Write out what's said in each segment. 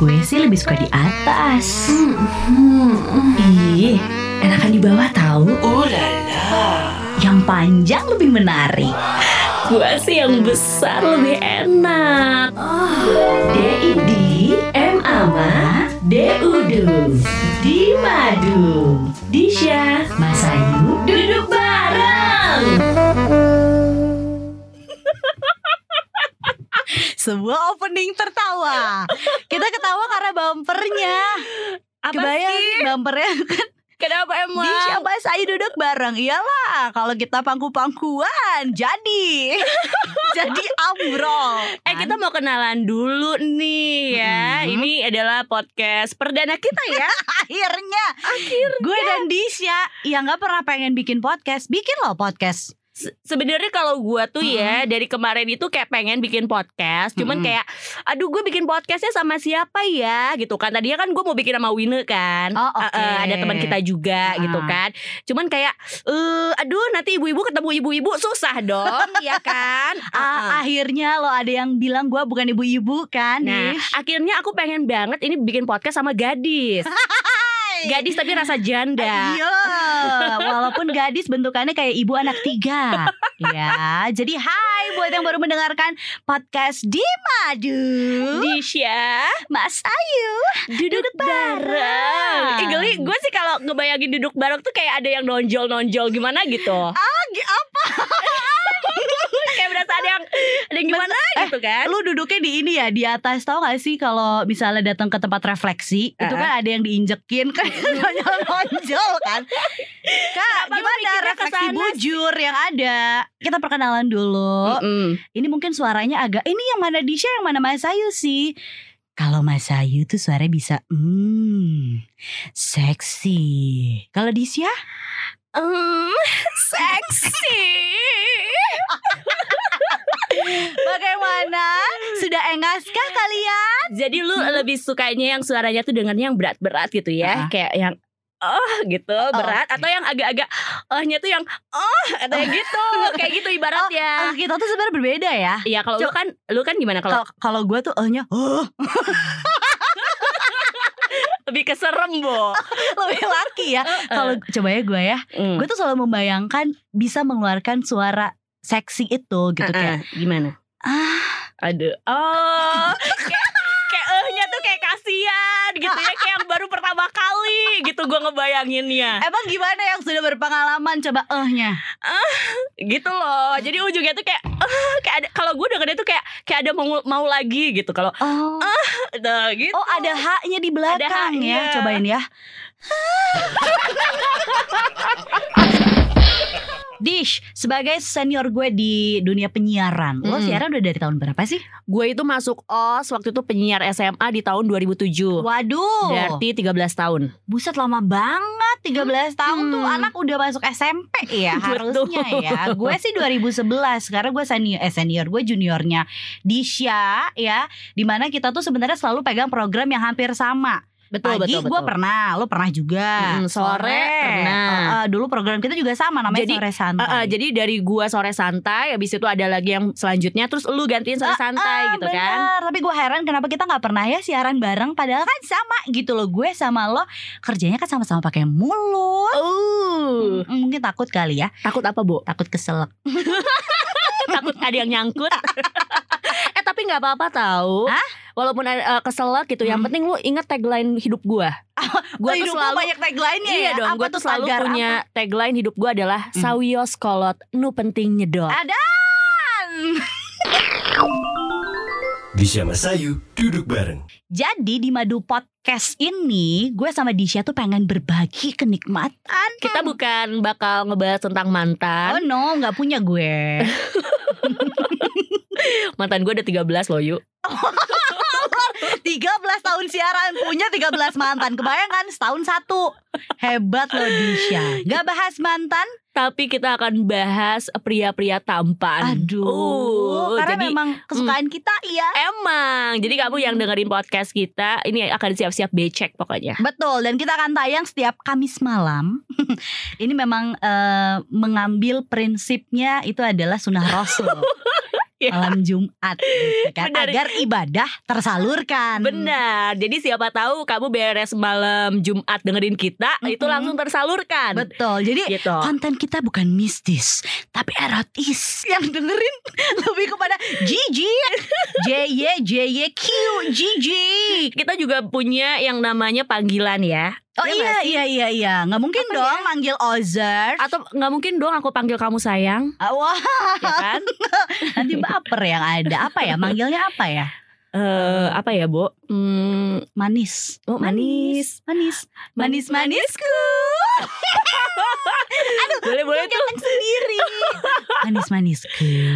Gue sih lebih suka di atas. Hmm, Ih, enakan di bawah tahu. Oh la la. Yang panjang lebih menarik. Gue sih yang besar lebih enak. DID M Ama DUDU Di Madu Disha Mas Ayu Duduk Sebuah opening tertawa. Kita ketawa karena bumpernya. Apa Kebayang sih? bumpernya kan? Kenapa emang? Disha Mas Ayu duduk bareng. Iyalah Kalau kita pangku-pangkuan Jadi. Jadi ambrol Eh kita mau kenalan dulu nih ya. Mhm. Ini adalah podcast perdana kita ya. akhirnya. Gue dan Disha yang nggak pernah pengen bikin podcast. Bikin loh podcast Se- Sebenarnya kalau gua tuh ya dari kemarin itu kayak pengen bikin podcast, cuman Mm-mm. kayak aduh gue bikin podcastnya sama siapa ya gitu kan. Tadinya kan gue mau bikin sama Wine kan. Oh, oke. Eh, eh, ada teman kita juga Ah. gitu kan. Cuman kayak eh aduh nanti ibu-ibu ketemu ibu-ibu susah dong, ya kan? Ah. akhirnya lo ada yang bilang gue bukan ibu-ibu kan Nah, akhirnya aku pengen banget ini bikin podcast sama gadis. Gadis tapi rasa janda. Iya, walaupun gadis bentukannya kayak ibu anak tiga Ya, jadi hai buat yang baru mendengarkan podcast di Madu Disha Mas Ayu duduk, bareng. Ih, geli, gue sih kalau ngebayangin duduk bareng tuh kayak ada yang nonjol-nonjol gimana gitu. Ah, apa? Kayak yang gimana gitu kan. Lu duduknya di ini ya di atas tau gak sih kalau misalnya datang ke tempat refleksi itu Uh-uh. kan ada yang diinjekin kan nonjol kan. Kak, Kenapa gimana refleksi bujur yang ada? Kita perkenalan dulu. Mm-mm. Ini mungkin suaranya agak ini yang mana Disha yang mana Mas Ayu sih? Kalau Mas Ayu tuh suaranya bisa hmm seksi. Kalau Disha Hmm, seksi. Bagaimana? Sudah engaskah kalian? Jadi lu lebih sukanya yang suaranya tuh dengannya yang berat-berat gitu ya, Ah. kayak yang oh gitu berat atau yang agak-agak ohnya tuh yang oh atau yang gitu kayak gitu ibaratnya. Oh, kita tuh sebenarnya berbeda ya. Iya kalau lu kan lu kan gimana kalau Kalau gue tuh ehnya oh, lebih keserem bo. lebih laki ya. Kalau coba ya gue ya, Mm. gue tuh selalu membayangkan bisa mengeluarkan suara seksi itu gitu kayak Uh-uh. gimana? ah Aduh. Oh, kayak kayak ehnya tuh kayak kasihan gitu ya kayak yang baru pertama kali gitu gua ngebayanginnya. emang gimana yang sudah berpengalaman coba ehnya Gitu loh. Jadi ujungnya tuh kayak eh kayak ada kalau gua dengernya tuh kayak kayak ada mau mau lagi gitu. Kalau oh Tuh, gitu. oh ada haknya di belakang haknya. ya cobain ya Dish, sebagai senior gue di dunia penyiaran, lo siaran udah dari tahun berapa sih? gue itu masuk OS waktu itu penyiar SMA di tahun 2007. Waduh, Berarti 13 tahun. buset lama banget 13 tahun tuh anak udah masuk SMP ya harusnya ya. Gue sih 2011 karena gue senior eh senior gue juniornya Disha ya. Di mana kita tuh sebenarnya selalu pegang program yang hampir sama. Betul Pagi betul gue pernah, lo pernah juga. Mm, sore pernah. Eh, eh, dulu program kita juga sama namanya Jadi, sore santai. Eh, eh, jadi dari gua sore santai, habis itu ada lagi yang selanjutnya, terus lu gantiin sore santai gitu kan? Ah, Bener, tapi gue heran kenapa kita nggak pernah ya siaran bareng padahal kan sama gitu loh gue sama lo kerjanya kan sama-sama pakai mulut. Oh, Hmm, mungkin takut kali ya, takut apa bu? takut keselak. takut ada yang nyangkut. eh tapi nggak apa-apa tahu. Hah? Walaupun ada eh, keselak gitu, yang Hmm. penting lu inget tagline hidup gua. Gua tuh Hidup lo selalu banyak tagline-nya Iya ya. dong, Apa gue tuh tuh selalu tagar punya tagline hidup gue adalah Hmm. Sawios kolot, nu penting nyedot. Adan. Disha Masayu duduk bareng. Jadi di Madu Podcast ini gue sama Disha tuh pengen berbagi kenikmatan. Kita bukan bakal ngebahas tentang Oh mantan. no, nggak punya gue. Mantan gue udah 13 loh yuk. 13 tahun siaran punya 13 mantan. Kebayangkan setahun satu. Hebat loh Disha. Gak bahas mantan? Tapi kita akan bahas pria-pria tampan. Aduh. Uh, karena jadi memang kesukaan kita iya. emang. Jadi kamu yang dengerin podcast kita ini akan siap-siap becek pokoknya. Betul dan kita akan tayang setiap Kamis malam. Ini memang eh, mengambil prinsipnya itu adalah sunnah Rasul. Iya. malam Jumat gitu kan Benar. agar ibadah tersalurkan. Benar. Jadi siapa tahu kamu beres malam Jumat dengerin kita, itu Mm-mm. langsung tersalurkan. Betul. Jadi Gitu. konten kita bukan mistis tapi erotis yang dengerin lebih kepada Gigi J Y J Y Q Gigi Kita juga punya yang namanya panggilan ya. Oh Ya iya iya iya iya. Nggak mungkin Apa dong ya? manggil Ozer. Atau nggak mungkin dong aku panggil kamu sayang, Ah, wah. Ya kan? nanti baper yang ada. Apa ya? Manggilnya apa ya? Eh apa ya, Bo? Hmm, manis. Oh, manis. manis. Manis manisku. Boleh boleh tuh. sendiri. Manis manisku.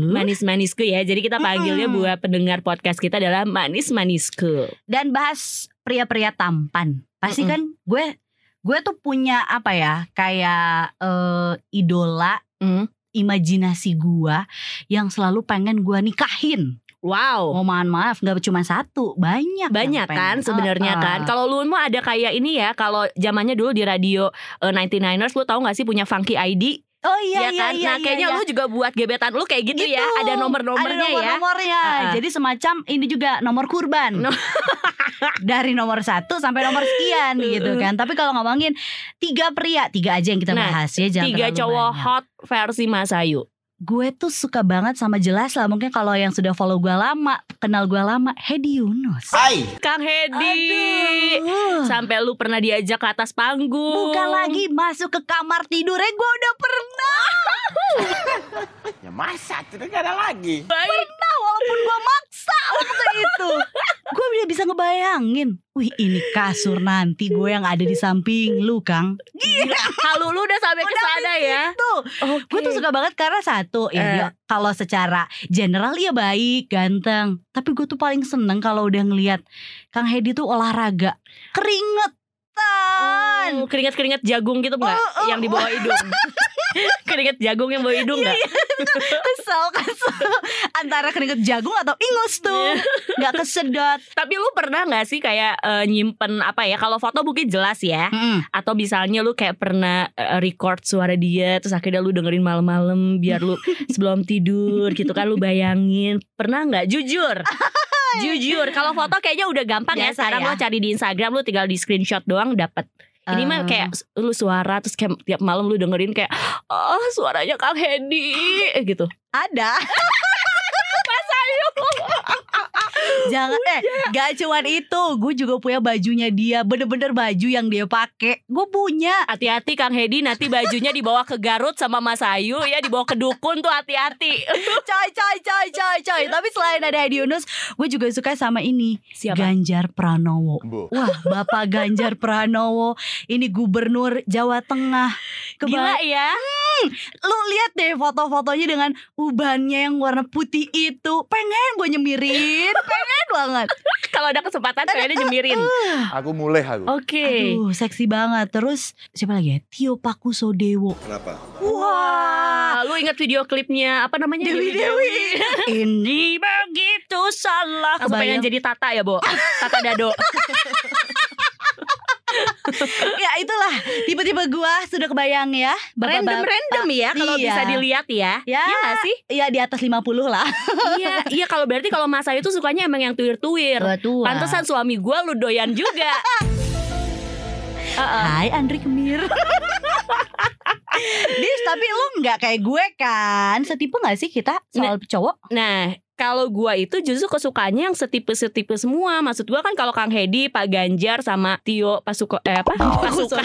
Manis-manisku ya. Jadi kita panggilnya buat pendengar podcast kita adalah manis-manisku. dan bahas pria-pria tampan. Pasti Mm-mm. kan gue gue tuh punya apa ya kayak eh, idola Mm. imajinasi gue yang selalu pengen gue nikahin. Wow. Oh mohon maaf nggak cuma satu banyak Banyak kan sebenarnya kan. Kalau lu mah ada kayak ini ya, kalau zamannya dulu di radio eh, 99ers lu tahu gak sih punya Funky ID? Oh iya ya iya kan? iya. nah, kayaknya iya. lu juga buat gebetan lu kayak gitu, ya. Gitu. Ada nomor-nomornya Ada ya. nomor-nomornya. Ah, ah. Jadi semacam ini juga nomor kurban. No- Dari nomor satu sampai nomor sekian gitu kan. Tapi kalau ngomongin tiga pria, tiga aja yang kita Nah, bahas ya. Jangan Tiga cowok banyak. hot versi Mas Ayu. Gue tuh suka banget sama jelas lah mungkin kalau yang sudah follow gue lama kenal gue lama Hedi Yunus Hai. Kang Hedi. Aduh. Sampai lu pernah diajak ke atas panggung. bukan lagi masuk ke kamar tidurnya gue udah pernah Ya masa itu gak ada lagi. pernah walaupun gue maksa waktu itu gue udah bisa ngebayangin wih ini kasur nanti gue yang ada di samping lu Kang Kalau lu udah sampai ke sana ya. tuh Oke. gue tuh suka banget karena satu ya Eh. dia kalau secara general ya baik ganteng tapi gue tuh paling seneng kalau udah ngelihat Kang Hedi tuh olahraga keringetan Oh, keringat-keringat jagung gitu enggak? Oh, oh, yang di bawah hidung. keringat jagung yang bawah hidung enggak? kesel kesel antara keringet jagung atau ingus tuh nggak kesedot Tapi lu pernah nggak sih kayak eh, nyimpen apa ya? Kalau foto mungkin jelas ya. Atau misalnya lu kayak pernah eh, record suara dia terus akhirnya lu dengerin malam-malam biar lu sebelum tidur gitu kan lu bayangin. Pernah nggak? Jujur. Jujur, kalau foto kayaknya udah gampang ya. Biasa Sekarang ya. lo cari di Instagram lu tinggal di screenshot doang dapet. Ini mah Eh, kayak lu suara terus kayak tiap malam lu dengerin kayak oh suaranya Kang Hedi eh, gitu. ada jangan eh gak cuman itu. Gue juga punya bajunya dia. Bener-bener baju yang dia pakai. Gue punya. Hati-hati Kang Hedi. Nanti bajunya dibawa ke Garut sama Mas Ayu ya. Dibawa ke dukun tuh hati-hati. coy coy coy coy coy. Tapi selain ada Hedi Yunus gue juga suka sama ini. Siapa? Ganjar Pranowo. Bu. wah Bapak Ganjar Pranowo. Ini gubernur Jawa Tengah. Gila Keba ya. lu lihat deh foto-fotonya dengan ubannya yang warna putih itu pengen gue nyemirin pengen banget Kalau ada kesempatan kayaknya nyemirin. Aku mulai aku. Oke. Aduh seksi banget Terus siapa lagi ya Tio Pakusodewo Kenapa? Wah, lu ingat video klipnya apa namanya? Dewi Dewi Ini begitu salah Aku pengen jadi Tata ya, Bo. Tata Dado. Ya itulah Tipe-tipe gua sudah kebayang ya Random Bapak-bapak. random ya kalau Iya. bisa dilihat ya. Ya, Iya nggak sih? Ya di atas 50 lah iya, iya kalau berarti kalau Mas Ayu tuh sukanya emang yang tuir-tuir. Pantesan suami gua lu doyan juga. Heeh. Hai Andri Kemir Dis tapi lu nggak kayak gue kan Setipe gak sih kita soal cowok Nah, kalau gua itu justru kesukanya yang setipe-setipe semua. Maksud gua kan kalau Kang Hedi, Pak Ganjar sama Tio Pasuko eh apa? Pasuka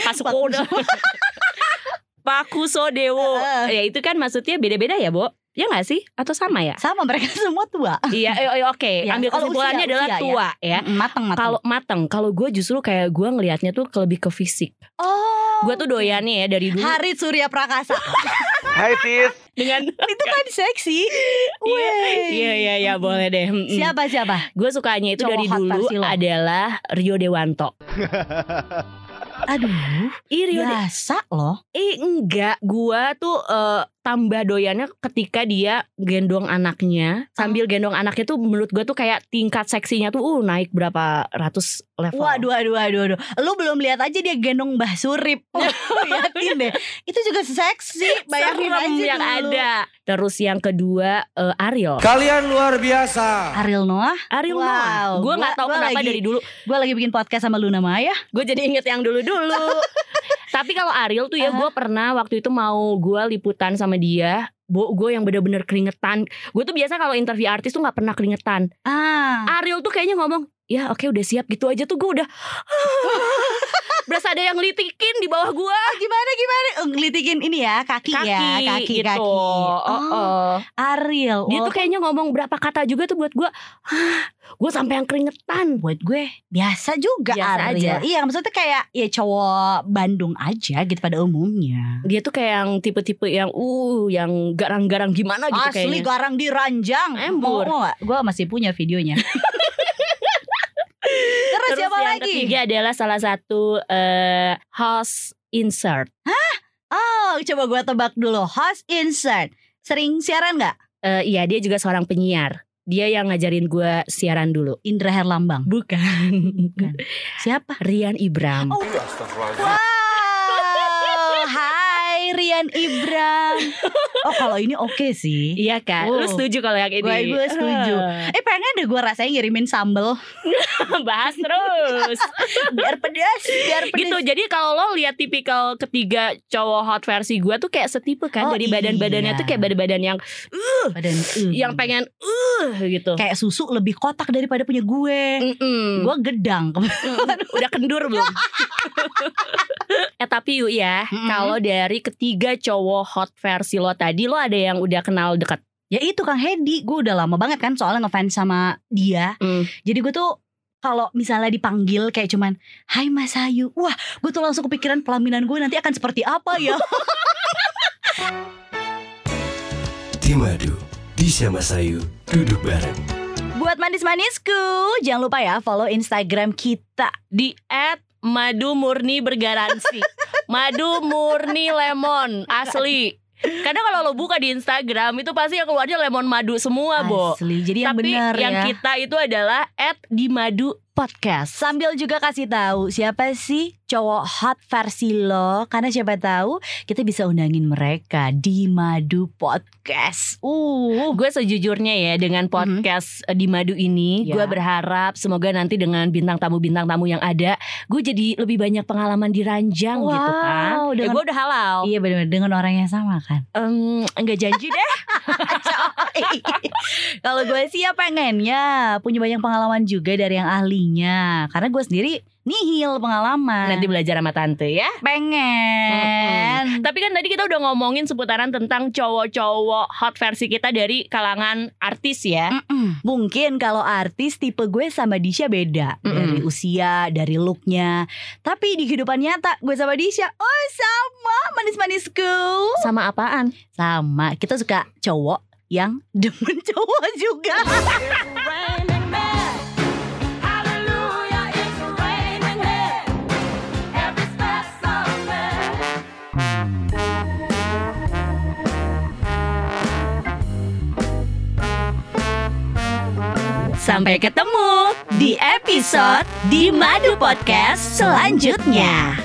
Pasuko Pak Kusodewo. Heeh. ya itu kan maksudnya beda-beda ya, Bo? Ya nggak sih? Atau sama ya? Sama mereka semua tua iya, oke. Ya, Ambil kesimpulannya usia- adalah usia ya. tua ya. Mm, Mateng mateng Kalau mateng, kalau gue justru kayak gue ngelihatnya tuh ke- lebih ke fisik. Oh Gue tuh doyannya ya dari dulu Harit Surya Prakasa Hai sis. dengan Itu kan seksi Iya, iya, iya, iya, boleh deh. Siapa siapa Gue sukanya itu Cowok dari dulu adalah Rio Dewanto. Aduh Ih Rio De- Biasa loh Eh enggak, gua tuh eh, tambah doyannya ketika dia gendong anaknya sambil gendong anaknya tuh menurut gue tuh kayak tingkat seksinya tuh uh naik berapa ratus level. Waduh, waduh, waduh, waduh. Lu belum lihat aja dia gendong Mbah Surip. Yakin deh. Itu juga seksi. Bayangin Serem aja yang dulu. ada. Terus yang kedua eh, Ariel. Kalian luar biasa. Ariel Noah. Ariel Wow, Noah. Gue gua- nggak tahu gua kenapa lagi- dari dulu. Gue lagi bikin podcast sama Luna Maya. Gue jadi inget yang dulu-dulu. Tapi kalau Ariel tuh ya Uh-huh. gue pernah waktu itu mau gue liputan sama dia. Bo, gue yang bener-bener keringetan. Gue tuh biasa kalau interview artis tuh nggak pernah keringetan. Ah. Ariel tuh kayaknya ngomong, ya oke udah siap gitu aja tuh gue udah. Berasa ada yang litikin di bawah gue. Ah, gimana gimana? Eh, Ngelitikin ini ya kaki, Kaki, ya, kaki gitu. kaki. Oh, oh. Ariel. Dia tuh walaupun kayaknya ngomong berapa kata juga tuh buat gue. gue sampai yang keringetan. buat gue biasa juga Biasa Ariel. aja. Iya, maksudnya kayak ya cowok Bandung aja gitu pada umumnya. Dia tuh kayak yang tipe-tipe yang uh yang garang-garang gimana gitu Asli kayaknya. garang di ranjang. Embur. Gak? Gue masih punya videonya. Terus, Terus siapa yang lagi? ketiga adalah salah satu eh, host insert. Oh, coba gue tebak dulu. Host insert. Sering siaran nggak? Eh, iya dia juga seorang penyiar. Dia yang ngajarin gue siaran dulu. Indra Herlambang. Bukan. Bukan. Siapa? Rian Ibram. Oh. Wow, hai Rian Ibram. Oh kalau ini oke sih. Iya kan? Oh. Lu setuju kalau yang ini? Gue- gue setuju. Eh pengen deh gue rasanya ngirimin sambel Bahas terus. biar pedas, biar pedas. gitu. Jadi kalau lo lihat tipikal ketiga cowok hot versi gue tuh kayak setipe kan Oh, dari badan-badannya iya. tuh kayak badan-badan yang Badan, uh. yang pengen uh gitu. kayak susu lebih kotak daripada punya gue. Mm-mm. Gue gedang. Udah kendur belum? eh tapi yuk ya, Mm-mm. kalau dari ketiga cowok hot versi lo tadi, lo ada yang udah kenal dekat. ya itu Kang Hedi, gue udah lama banget kan soalnya ngefans sama dia. Mm. Jadi gue tuh kalau misalnya dipanggil kayak cuman Hai Mas Ayu Wah gue tuh langsung kepikiran pelaminan gue nanti akan seperti apa ya Di Madu, di Sama Sayu, duduk bareng. Buat manis-manisku Jangan lupa ya follow Instagram kita Di at madu murni bergaransi. madu murni lemon asli. Karena kalau lo buka di Instagram itu pasti yang keluarnya lemon madu semua, Bo. Asli Jadi yang Tapi benar yang ya kita itu adalah at di madu podcast. Sambil juga kasih tahu siapa sih cowok hot versi lo karena siapa tahu kita bisa undangin mereka di Madu Podcast. Uh, Gue sejujurnya ya dengan podcast eh, di Madu ini, Ya. gue berharap semoga nanti dengan bintang tamu-bintang tamu yang ada, gue jadi lebih banyak pengalaman di ranjang Wow, gitu kan. Ya, dengan- gue udah halal. iya benar dengan orang yang sama kan. Em, enggak janji deh. Kalau gue sih ya pengennya punya banyak pengalaman juga dari yang ahlinya karena gue sendiri nihil pengalaman. Nanti belajar sama tante ya. pengen. Tapi kan tadi kita udah ngomongin seputaran tentang cowok-cowok hot versi kita dari kalangan artis ya. Mm-mm. Mungkin kalau artis tipe gue sama Disha beda Mm-mm. Dari usia, dari looknya Tapi di kehidupan nyata gue sama Disha Oh sama manis-manisku Sama apaan? Sama kita suka cowok yang demen cowok juga Sampai ketemu di episode di Madu Podcast selanjutnya.